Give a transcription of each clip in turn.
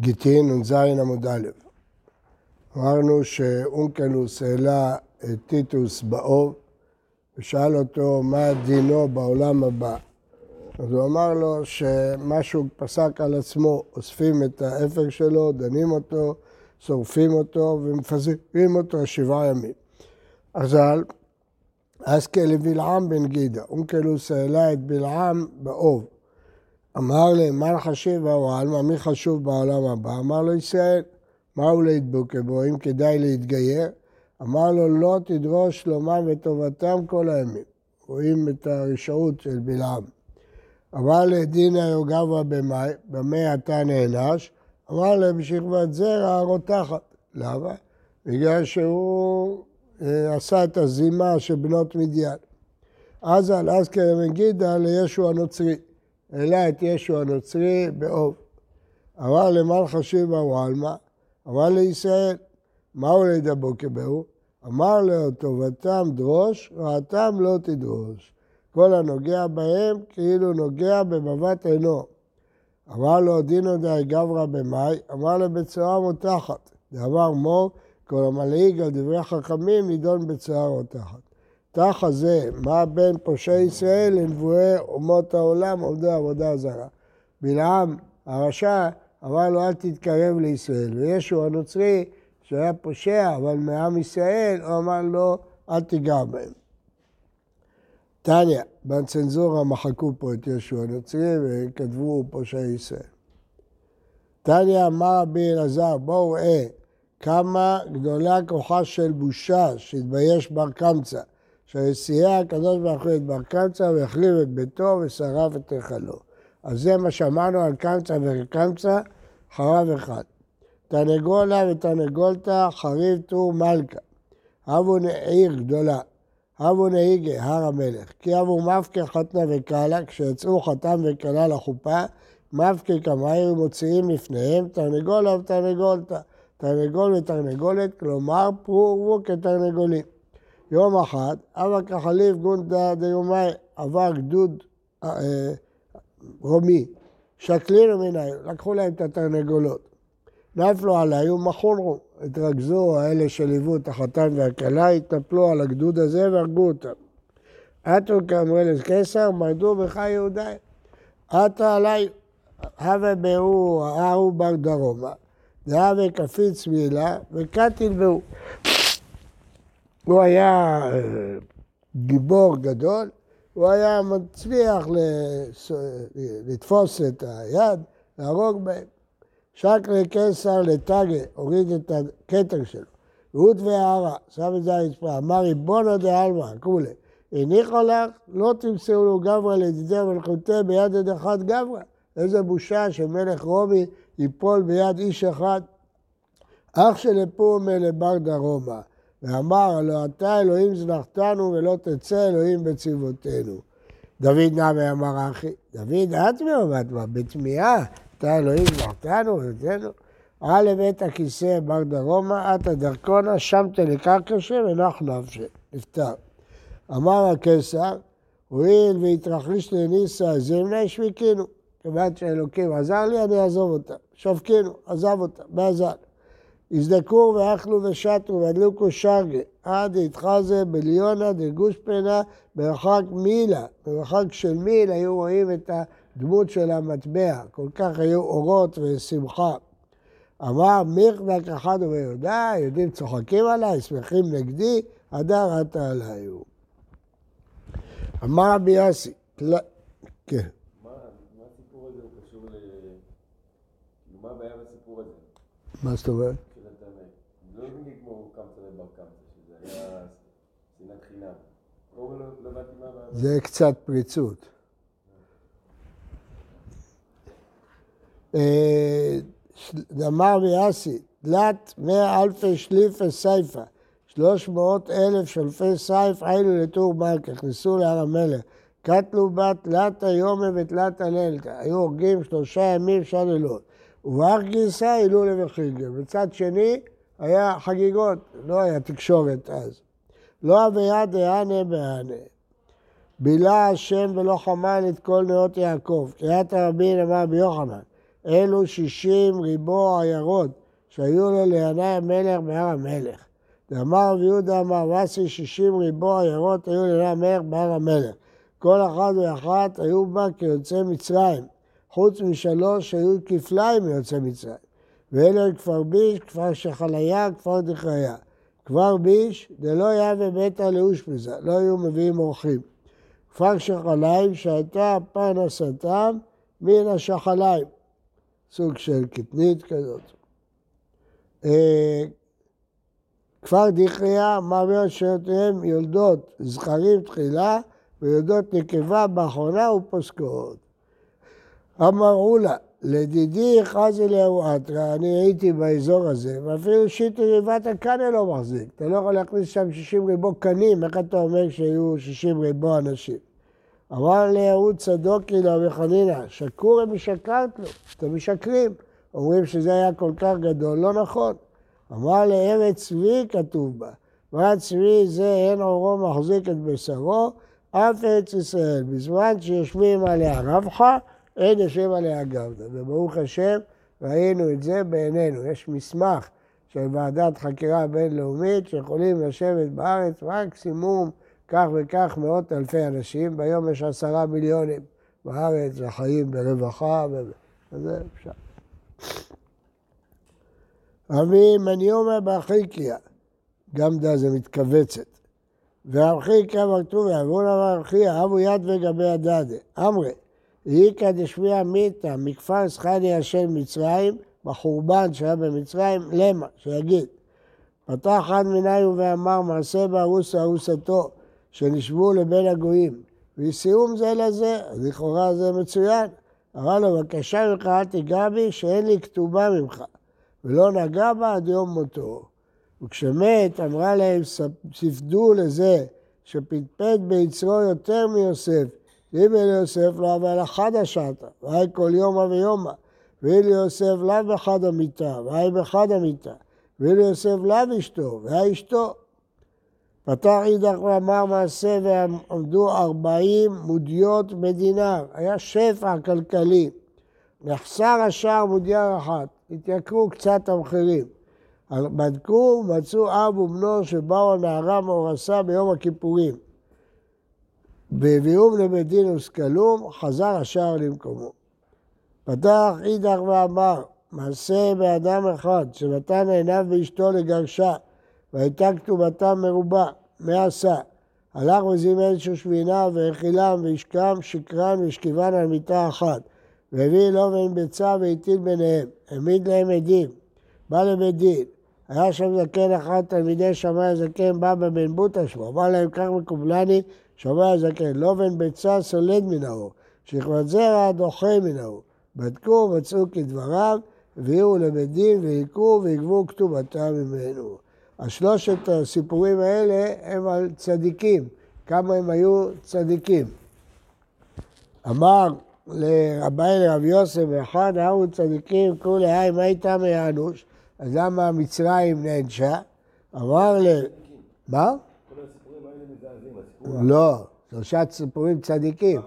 גיטין נ"ז עמוד א'. אמרנו שאונקלוס העלה את טיטוס באוב ושאל אותו מה דינו בעולם הבא. אז הוא אמר לו שמה שהוא פסק על עצמו, אוספים את האפר שלו, דנים אותו, שורפים אותו ומפזרים אותו שבעה ימים. אזל, אסקה לבלעם בן גידה, אונקלוס העלה את בלעם באוב. אמר להם, מה לחשיב בעלמא, מי חשוב בעולם הבא? אמר לו, ישראל. מה הוא להתבוקר בו, אם כדאי להתגייר? אמר לו, לא תדרוש שלומם וטובתם כל הימים. רואים את הרשעות של בלעם. אמר לדינא יוגבה במאי, במה אתה נענש? אמר להם, בשכבת זרע הרותחת. למה? בגלל שהוא אה, עשה את הזימה של בנות מדיין. אז על אז כרמגידה לישו הנוצרי. העלה את ישו הנוצרי באוב. אמר למלכה שיבא וואלמה, אמר לישראל, מהו לדבו כבהו? אמר לו, טובתם דרוש, רעתם לא תדרוש. כל הנוגע בהם כאילו נוגע במבט עינו. אמר לו, דינו די גברא במאי, אמר לו, בצורה מותחת. דאמר מור, כל המלעיג על דברי חכמים נידון בצורה מותחת. תח הזה, מה בין פושעי ישראל לנבואי אומות העולם עובדי עבודה זרה. בלעם הרשע אמר לו אל תתקרב לישראל, וישו הנוצרי שהיה פושע אבל מעם ישראל, הוא אמר לו אל תיגע בהם. טניה, בצנזורה מחקו פה את ישו הנוצרי וכתבו פושעי ישראל. טניה אמר רבי אלעזר, בואו ראה כמה גדולה כוחה של בושה שהתבייש בר קמצא. שסייע הקדוש ברוך הוא את בר קמצא והחליב את ביתו ושרף את היכלו. אז זה מה שאמרנו על קמצא וקמצא, חרב אחד. תנגולה ותנגולתא חריב טור מלכה. אבו עיר גדולה. אבו נהיגה, הר המלך. כי אבו מפקה חתנה וקאלה, כשיצאו חתם וקלה לחופה, מפקה כמהר מוציאים לפניהם תרנגולה ותרנגולתא. תרנגול ותרנגולת, כלומר פרו ורבו כתרנגולים. יום אחד, אבא כחליף גונדה דיומי, עבר גדוד אה, רומי, שקלינו מנהל, לקחו להם את התרנגולות. נפלו עליי ומחונו, התרכזו האלה שליוו את החתן והכלה, התנפלו על הגדוד הזה והרגו אותם. עטו כאמרלס קיסר, מרדו בך יהודי. עטה עליי, הווה באו, ההוא בר דרומה, והווה קפיץ מילה, וקטיל באו. הוא היה אה, גיבור גדול, הוא היה מצליח לתפוס את היד, להרוג בהם. שקרי קיסר לטאגה, הוריד את הכתר שלו. רות והערה, שם את זה על הרצפה, אמר ריבונו דעלמא, כולי. הניחו לך, לא תמסרו לו גברא לדידי מלכותי ביד יד אחד גברא. איזה בושה שמלך רומי ייפול ביד איש אחד. אח שלפום לבר דרומה. ואמר, הלא אתה אלוהים זנחתנו ולא תצא אלוהים בצבאותינו. דוד נמי אמר אחי, דוד את מעומת מה, בתמיהה, אתה אלוהים זנחתנו ותצאנו. עלה לבית הכיסא בר דרומה, עתה דרכונה, שם תלקרקע שם ונח נפשי, נפטר. אמר הקיסר, הואיל והתרחש לניסה, זמנה השוויקינו. כיוון שאלוקים עזר לי, אני אעזוב אותה. שופקינו, עזב אותה, בעזר. הזדקו ואכלו ושתו והדליקו שרגה, עד התחזה בליונה דגוש פנה במרחק מילה. במרחק של מיל היו רואים את הדמות של המטבע, כל כך היו אורות ושמחה. אמר מיכדק אחד וביהודה, היהודים צוחקים עליי, שמחים נגדי, הדר עתה עליי הוא. אמר רבי יוסי, כן. מה הסיפור הזה הוא קשור ל... מה הבעיה בסיפור הזה? מה זאת אומרת? לא יודעים לגמור קמצא ובר קמצא, שזה היה שנאת חינם. זה קצת פריצות. אמר ויאסי, תלת מאה אלפי שליפה סייפה, שלוש מאות אלף שלפי סייף עילו לטור מלכה, נכנסו להר המלך. קטלו בה תלת היומי ותלת הלילתא, היו הורגים שלושה ימים שעה לילות. ובאח גיסא הילולה וחילגה. מצד שני, היה חגיגות, לא היה תקשורת אז. לא אביה דהנה בהנה. בילה השם ולא חמן את כל נאות יעקב. קריאת הרבין אמר ביוחנן, אלו שישים ריבו עיירות שהיו לו לינאי המלך בהר המלך. ואמר רבי יהודה אמר, וסי שישים ריבו עיירות היו לינאי המלך בהר המלך. כל אחת ואחת היו בה כיוצאי מצרים, חוץ משלוש שהיו כפליים מיוצאי מצרים. ואלו כפר ביש, כפר שחליה, כפר דכריה. כפר ביש, דלא יהווה ביתא לאושפיזה, לא היו מביאים אורחים. כפר שחליים שהייתה פרנסתם מן השחליים, סוג של קטנית כזאת. אה, כפר דכריה, מעביר שיותיהם יולדות זכרים תחילה ויולדות נקבה באחרונה ופוסקות. אמרו לה, לדידי חזי אליהו אתרא, אני הייתי באזור הזה, ואפילו שיטי ריבת הקנה לא מחזיק. אתה לא יכול להכניס שם 60 ריבו קנים, איך אתה אומר שהיו 60 ריבו אנשים? אמר ליהוד צדוקי לרבי חנינא, שקורי משקרת לו, אתם משקרים. אומרים שזה היה כל כך גדול, לא נכון. אמר לארץ צבי כתוב בה, וארץ צבי זה אין עורו מחזיק את בשרו, אף ארץ ישראל. בזמן שיושבים עליה רבחה, אין יושב עליה גבדה. וברוך השם, ראינו את זה בעינינו. יש מסמך של ועדת חקירה בינלאומית שיכולים לשבת בארץ מקסימום כך וכך מאות אלפי אנשים, והיום יש עשרה מיליונים בארץ וחיים ברווחה, וזה אפשר. רבי מניומא באחיקיה, גם דה זה מתכווצת. ואחיקיה מרטוביה, ואול אמר אחיה, אבו יד וגבי הדדה. אמרי, איכא דשמיע מיתא מכפר סחניה של מצרים, בחורבן שהיה במצרים, למה, שיגיד. פתח אחד מניו ואמר מעשה בארוס ארוסתו, שנשבו לבין הגויים, וסיום זה לזה, לכאורה זה מצוין. אמר לו, בבקשה ממך אל תיגע בי, שאין לי כתובה ממך, ולא נגע בה עד יום מותו. וכשמת, אמרה להם, ספדו לזה שפטפט ביצרו יותר מיוסף, ואם ליוסף לא אבל אחד השעתה, והי כל יומא ויומא, ואם ליוסף לאו בחד המיטה, והי בחד המיטה, ואם ליוסף לאו אשתו, והי אשתו. פתח אידך ואמר מעשה ועמדו ארבעים מודיות בדינר, היה שפע כלכלי. נחסר השער מודייה אחת, התייקרו קצת המחירים. בדקו, מצאו אב ובנו שבאו הנערה מאורסה ביום הכיפורים. והביאום לבית דין וסקלום, חזר השער למקומו. פתח אידך ואמר, מעשה באדם אחד שנתן עיניו באשתו לגרשה, והייתה כתובתם מרובה, מה עשה? הלך וזימן שושבינה והאכילם והשקם שקרן והשכיבן על מיטה אחת, והביא לובן ביצה והטיל ביניהם, העמיד להם עדים, בא לבית דין, היה שם זקן אחד, תלמידי שמאי הזקן, בא בבן בוטה שמו, אמר להם, כך מקובלני, שמאי הזקן, לובן ביצה סולד מן האור, שכבת זרע דוחה מן האור. בדקו, מצאו כדבריו, הביאו לבית דין, והיכו ויגבו כתובתם ממנו. השלושת הסיפורים האלה הם על צדיקים, כמה הם היו צדיקים. אמר לרבי לרב יוסף, ואחד היו צדיקים, כולי היי, מה איתם יענוש? אז למה מצרים נענשה? אמר ל... מה? לא, שלושה סיפורים צדיקים.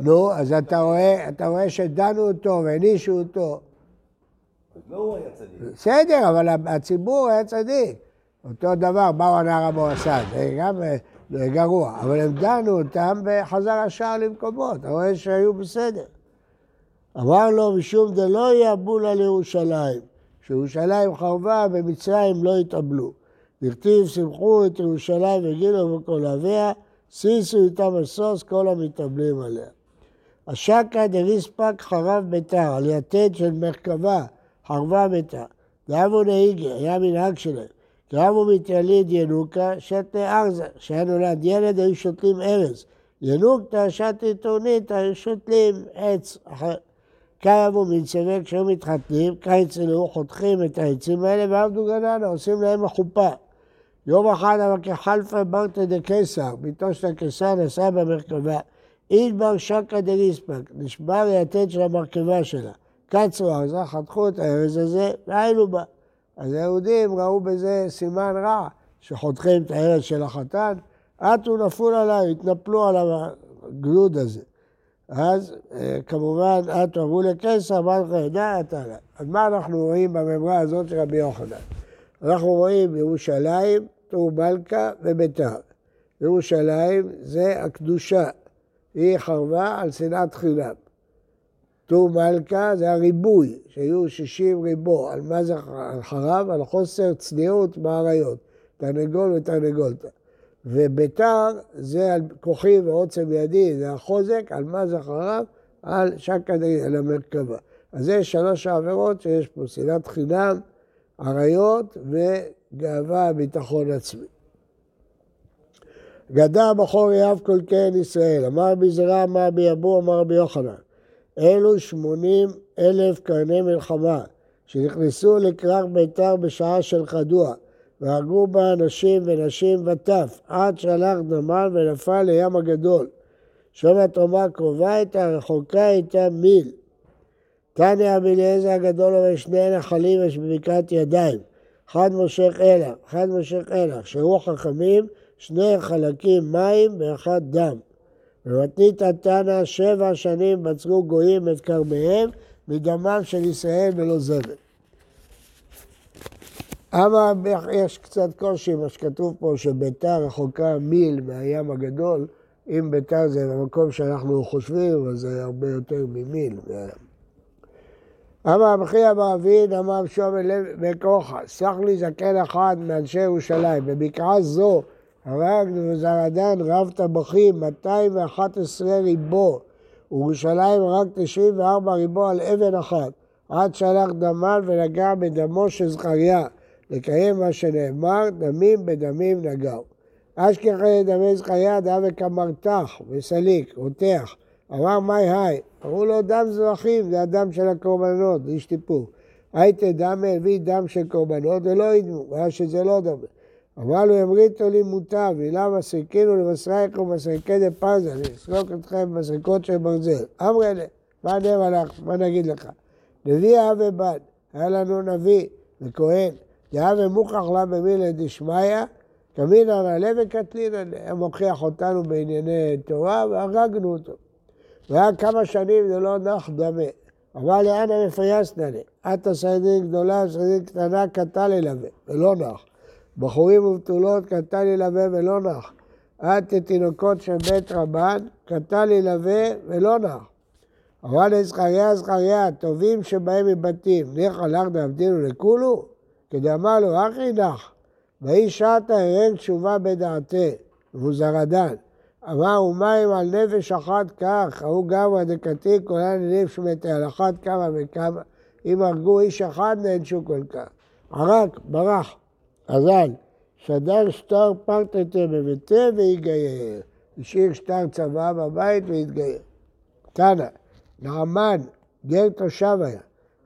נו, אז אתה רואה, אתה רואה שדנו אותו והענישו אותו. לא הוא היה צדיק. בסדר, אבל הציבור היה צדיק. אותו דבר, באו הנער המואסד, זה גם גרוע. אבל הם דנו אותם וחזר השער למקומות, אתה רואה שהיו בסדר. אמר לו, משום דלא יאבולה לירושלים. כשירושלים חרבה, במצרים לא התאבלו. דכתיב, שמחו את ירושלים וגילו בכל אביה, סיסו איתם הסוס כל המתאבלים עליה. השקה דריספק חרב ביתר, על יתד של מרכבה, חרבה ביתר. דאבו נהיגה, היה מנהג שלהם. רבו מתיליד ינוקה, שתה ארזה. כשהיה נולד ילד היו שותלים ארז. ינוקתא שתי טורנית, היו שותלים עץ. קרבו מצווה כשהיו מתחתנים, קייצלו, חותכים את העצים האלה ועבדו גננה, עושים להם החופה. יום אחד אבל כחלפה ברטה דקיסר, ביתו של הקיסר נסע במרכבה. אידבר שקא דליספק, נשבר היתד של המרכבה שלה. קצרו ארזה, חתכו את הארז הזה, והיינו בה. אז היהודים ראו בזה סימן רע, שחותכים את הארץ של החתן, עטו נפול עליו, התנפלו על הגלוד הזה. אז אה, כמובן, את אמרו לקיסר, אמר לך, ידע אתה לה. אז מה אנחנו רואים בממרה הזאת של רבי יוחנן? אנחנו רואים ירושלים, טור מלכה וביתר. ירושלים זה הקדושה, היא חרבה על שנאת חינם. טור מלכה זה הריבוי, שהיו 60 ריבו, על מה זה חרב? על חוסר צניעות באריות, תרנגול ותרנגולתא. וביתר זה על כוחי ועוצם ידי, זה החוזק, על מה זה חרב? על שקא דגי, על המרכבה. אז זה שלוש העבירות שיש פה, שנאת חינם, עריות וגאווה, ביטחון עצמי. גדע בכור יהב כל קהל ישראל, אמר בזרע, אמר ביבוא, אמר ביוחנן. אלו שמונים אלף קרני מלחמה שנכנסו לכרך ביתר בשעה של חדוע והרגו בה אנשים ונשים וטף עד שהלך דמן ונפל לים הגדול. שם התרומה קרובה איתה, רחוקה איתה מיל. תניא אביליעזר הגדול אומר שני נחלים יש בבקעת ידיים, אחד מושך אלח, אחד מושך אלח, שהוא חכמים, שני חלקים מים ואחד דם. ומתנית התנא שבע שנים בצרו גויים את כרמיהם מדמם של ישראל ולא זבל. אבל יש קצת קושי מה שכתוב פה שביתר רחוקה מיל מהים הגדול, אם ביתר זה במקום שאנחנו חושבים, אז זה הרבה יותר ממיל. אמר בכי אבא אבין, אמר שומר לב בכוחה, סך לי זקן אחד מאנשי ירושלים, בבקעה זו הרג וזרדן רב טבחים, 211 ריבו, וירושלים רק 94 ריבו על אבן אחת, עד שלח דמן ונגע בדמו של זכריה, לקיים מה שנאמר, דמים בדמים נגעו. אשכחי דמי זכריה דאב וכמרתח וסליק, רותח. אמר מאי היי, אמרו לו דם זרחים, זה הדם של הקורבנות, איש טיפור. הייתה דם הביא דם של קורבנות ולא ידמו, היה שזה לא דמה. אמר לו, אמריתו לי מוטב, סרקינו לבשרייך ובשרקי דה פרזה, לסרוק אתכם בסרקות של ברזל. אמרי לה, מה נאמר לך, מה נגיד לך? נביא אב ובד, היה לנו נביא וכהן, דאב ומוכח לה במילה דשמיא, קמינא נעלה וקטלינא, היה מוכיח אותנו בענייני תורה והרגנו אותו. והיה כמה שנים זה לא נח דמה. אמר לי, אנא מפייסנא לי, עתה סיידין גדולה וסיידין קטנה קטה ללווה, ולא נח. בחורים ובתולות קטן ילווה ולא נח. עד תינוקות של בית רבן, קטן ילווה ולא נח. אמר לזכריה זכריה, טובים שבהם מבתים, ניחא לך דעבדינו לכולו? כדאמר לו, אחי נח. ויהי שעתה הרג תשובה בדעתה, מבוזרדן. אמר ומים על נפש אחת כך, ההוא גמא דקתי כולן לנפש שמתי, על אחת כמה וכמה. אם הרגו איש אחד נענשו כל כך. ערק, ברח. אבל שדר שטר פרטטה בביתה והתגייר. השאיר שטר צבא בבית והתגייר. תנא, נעמן, גר תושב היה,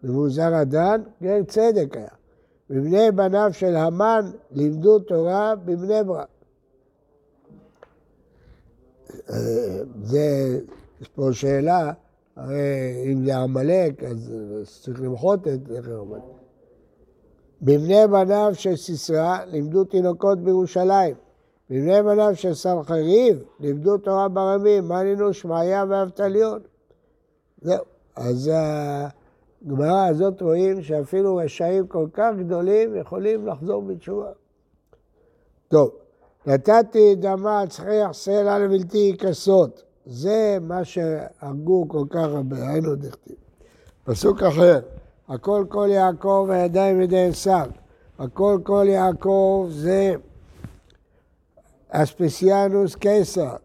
ומוזר הדן, גר צדק היה. מבני בניו של המן לימדו תורה בבני ברק. זה, יש פה שאלה, הרי אם זה עמלק, אז צריך למחות את זכר עמלק. בבני בניו של סיסרא לימדו תינוקות בירושלים. בבני בניו של סנחריב לימדו תורה ברמים, מנינו שמעיה ואבטליון. זהו. אז הגמרא הזאת רואים שאפילו רשעים כל כך גדולים יכולים לחזור בתשובה. טוב, נתתי דמה צחיח סלע לבלתי כסות. זה מה שהרגו כל כך הרבה, היינו דכתיב. פסוק אחר. הכל כל יעקב והידיים ידי עשיו. הכל כל יעקב זה אספסיאנוס קיסר.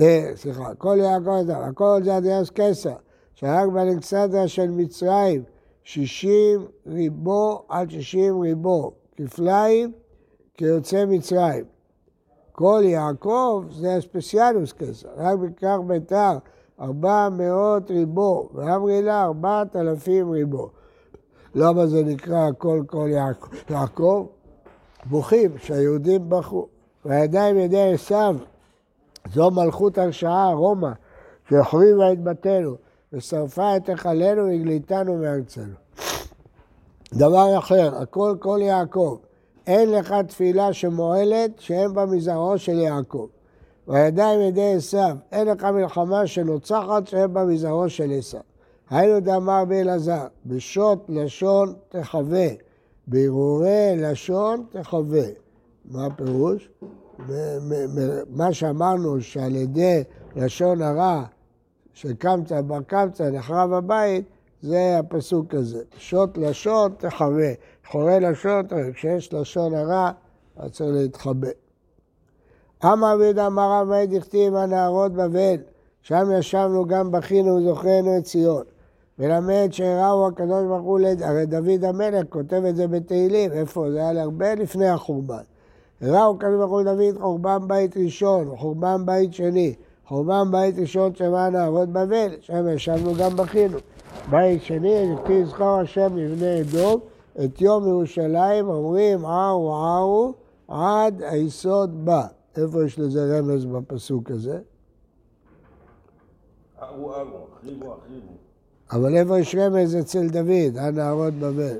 אה, סליחה, כל יעקב, הכל זה אדיאס קיסר, שהרג באלכסנדריה של מצרים, שישים ריבו עד שישים ריבו, כפליים כיוצא מצרים. כל יעקב זה אספסיאנוס קיסר, רק בכך ביתר ארבע מאות ריבו, ואמרי לה ארבעת אלפים ריבו. למה זה נקרא הכל כל יעקב? בוכים שהיהודים בכו. והידיים ידי עשיו, זו מלכות הרשעה, רומא, שהחריבה את בתינו, ושרפה את היכלנו והגליתנו מארצנו. דבר אחר, הכל כל יעקב, אין לך תפילה שמועלת שאין בה מזרעו של יעקב. והידיים ידי עשיו, אין לך מלחמה שנוצחת שאין בה מזרעו של עשיו. היינו דאמר באלעזר, בשוט לשון תחווה, בהרהורי לשון תחווה. מה הפירוש? מה שאמרנו שעל ידי לשון הרע שקמת בר קמצא נחרב הבית, זה הפסוק הזה. שוט לשון תחווה, חורי לשון, כשיש לשון הרע, אז צריך להתחבא. אמר ויהודה אמר מאיר דכתיב הנערות בבל, שם ישבנו גם בכינו וזוכרנו את ציון. מלמד שראו הקדוש ברוך הוא, הרי דוד המלך כותב את זה בתהילים, איפה? זה היה הרבה לפני החורבן. ראו הקדוש ברוך הוא לדוד חורבן בית ראשון, חורבן בית שני, חורבן בית ראשון שמע נערות בבל, שם ישבנו גם בכינו. בית שני, לפי יזכור השם לבני אדום, את יום ירושלים אומרים ערו ערו עד היסוד בא. איפה יש לזה רמז בפסוק הזה? ערו ערו, החריבו החריבו. אבל איפה יש רמז אצל דוד, הנערות בבל?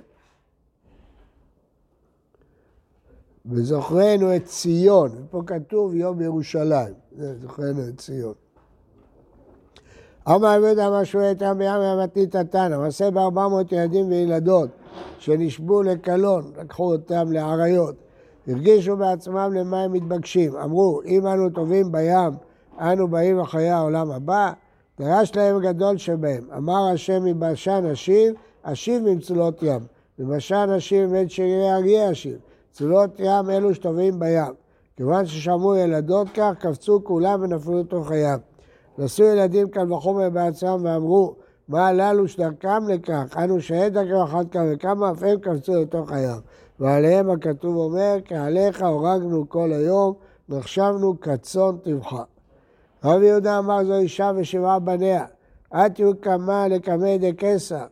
וזוכרנו את ציון, פה כתוב יום ירושלים, זוכרנו את ציון. אמר רבי יהודה אמר שואל איתם בים המתנית התנא, מעשה בארבע מאות ילדים וילדות שנשבו לקלון, לקחו אותם לאריות, הרגישו בעצמם למה הם מתבקשים, אמרו אם אנו טובים בים, אנו באים לחיי העולם הבא, דרש להם גדול שבהם, אמר השם מבשן אשיב, אשיב ממצולות ים, מבשן אשיב מבית שירי אריה אשיב, צולות ים אלו שטובים בים. כיוון ששמעו ילדות כך, קפצו כולם ונפלו לתוך הים. נשאו ילדים קל וחומר בעצמם ואמרו, מה הללו שדרכם לכך? אנו שהד דרכם אחת כמה וכמה, אף הם קפצו לתוך הים. ועליהם הכתוב אומר, כי עליך הורגנו כל היום, נחשבנו כצאן טבחה. רבי יהודה אמר זו אישה ושבעה בניה, את יהיו קמה לקמי דקסר.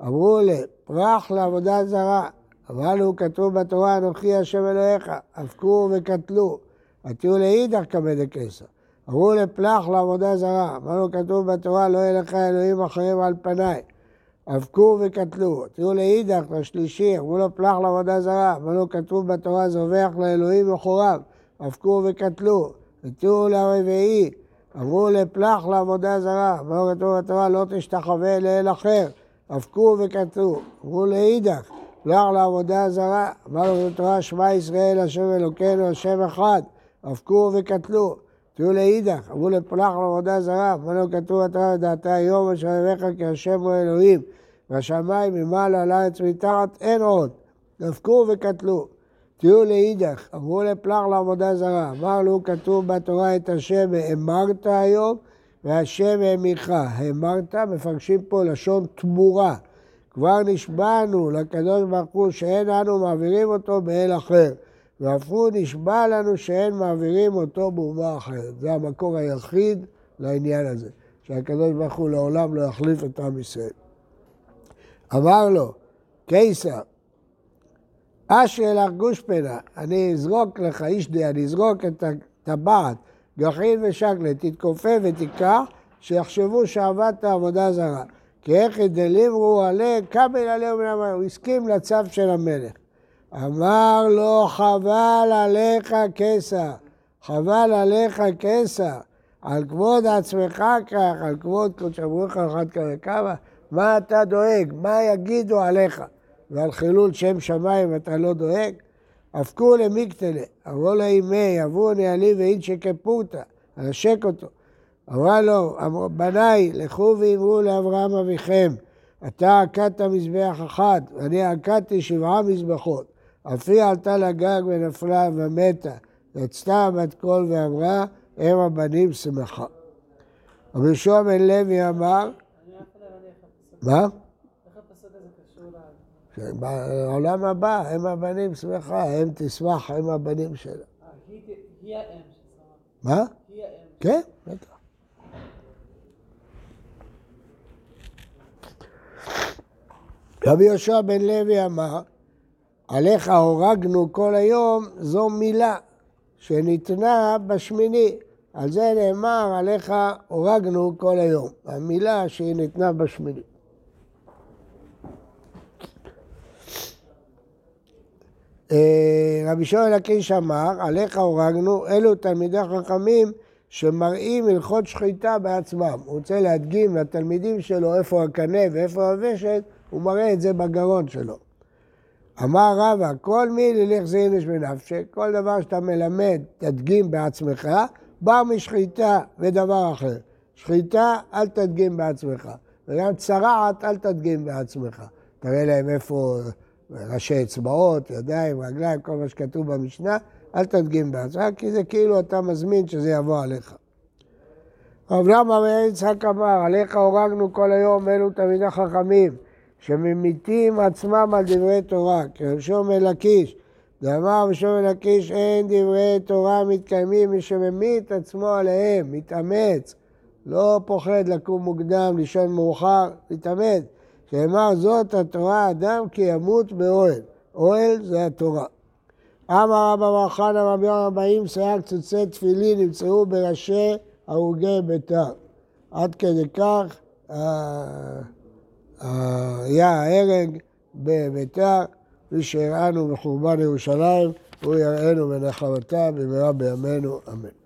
אמרו לה, פרח לעבודה זרה. אבל הוא כתוב בתורה, אנוכי השם אלוהיך, אבקו וקטלו. התיאור לאידך כבד הכסר. אמרו לפלח לעבודה זרה, אמרנו כתוב בתורה, לא יהיה לך אלוהים אחרים על פניי. אבקו וקטלו. תראו לאידך, לשלישי, אמרו לו פלח לעבודה זרה, אמרנו כתוב בתורה, זובח לאלוהים מחוריו. אבקו וקטלו. ותראו לרביעי, אמרו לפלח לעבודה זרה, אמרנו כתוב בתורה, לא תשתחווה לאל אחר. אבקו וקטלו. אמרו לאידך, פלח לעבודה זרה, אמרנו בתורה, שמע ישראל, השם אלוקינו, השם אחד. אבקו וקטלו. תהיו לאידך, אמרו לפלח לעבודה זרה, אמרנו כתוב בתורה, ודעתה היום אשר אביך כי השם הוא אלוהים. והשמיים ממעלה על הארץ מתחת אין עוד. דפקו וקטלו. תהיו לאידך, אמרו לפלח לעבודה זרה. אמרנו כתוב בתורה את השם האמרת היום והשם האמיך. האמרת, מפרשים פה לשון תמורה. כבר נשבענו לקדוש ברוך הוא שאין אנו מעבירים אותו באל אחר. ואף הוא נשבע לנו שאין מעבירים אותו באומה אחרת. זה המקור היחיד לעניין הזה, שהקדוש ברוך הוא לעולם לא יחליף את עם ישראל. אמר לו, קיסר, אשר לך גושפנה, אני אזרוק לך, איש די, אני אזרוק את הטבעת, גחין ושקלת, תתכופף ותיקח, שיחשבו שעבדת עבודה זרה. כי איך ידליברו עליה, קבל עליה מן המלך. הוא הסכים לצו של המלך. אמר לו, חבל עליך כסע, חבל עליך כסע, על כבוד עצמך כך, על כבוד קודש אחד כזה כמה, מה אתה דואג? מה יגידו עליך? ועל חילול שם שמיים אתה לא דואג? הפקו למיקטלה, אמרו לה אימי, יבואו נהלי ואין שכפורתא, אנשק אותו. אמרה לו, בניי, לכו ואמרו לאברהם אביכם, אתה עקדת מזבח אחד, ואני עקדתי שבעה מזבחות. אף עלתה לגג ונפלה ומתה. יצתה בת קול ואמרה, הם הבנים שמחה. רבי יהושע בן לוי אמר, מה? בעולם הבא, הם הבנים שמחה, הם תשמח, הם הבנים שלה. היא האם. מה? היא האם. כן, בטח. רבי יהושע בן לוי אמר, עליך הורגנו כל היום, זו מילה שניתנה בשמיני. על זה נאמר, עליך הורגנו כל היום. המילה שהיא ניתנה בשמיני. אה, רבי שואל הקיש אמר, עליך הורגנו, אלו תלמידי חכמים שמראים הלכות שחיטה בעצמם. הוא רוצה להדגים לתלמידים שלו איפה הקנה ואיפה הוושת, הוא מראה את זה בגרון שלו. אמר רבא, כל מי ללך זינש בנפשי, כל דבר שאתה מלמד, תדגים בעצמך, בא משחיטה ודבר אחר. שחיטה, אל תדגים בעצמך. וגם צרעת, אל תדגים בעצמך. תראה להם איפה ראשי אצבעות, ידיים, רגליים, כל מה שכתוב במשנה, אל תדגים בעצמך, כי זה כאילו אתה מזמין שזה יבוא עליך. רב למה יצחק אמר, עליך הורגנו כל היום אלו תלמידי חכמים, שממיתים עצמם על דברי תורה, כרשום מלקיש, דאמר בשום מלקיש אין דברי תורה מתקיימים מי שממית עצמו עליהם, מתאמץ, לא פוחד לקום מוקדם, לישון מאוחר, מתאמץ. שאמר זאת התורה אדם כי ימות באוהל. אוהל זה התורה. אמר רבא בר חנא רבי יום הבאים שיער קצוצי תפילין נמצאו בראשי הרוגי ביתר. עד כדי כך אה, היה ההרג בביתר, שהראינו בחורבן ירושלים, הוא יראינו בנחמתה במהרה בימינו, אמן.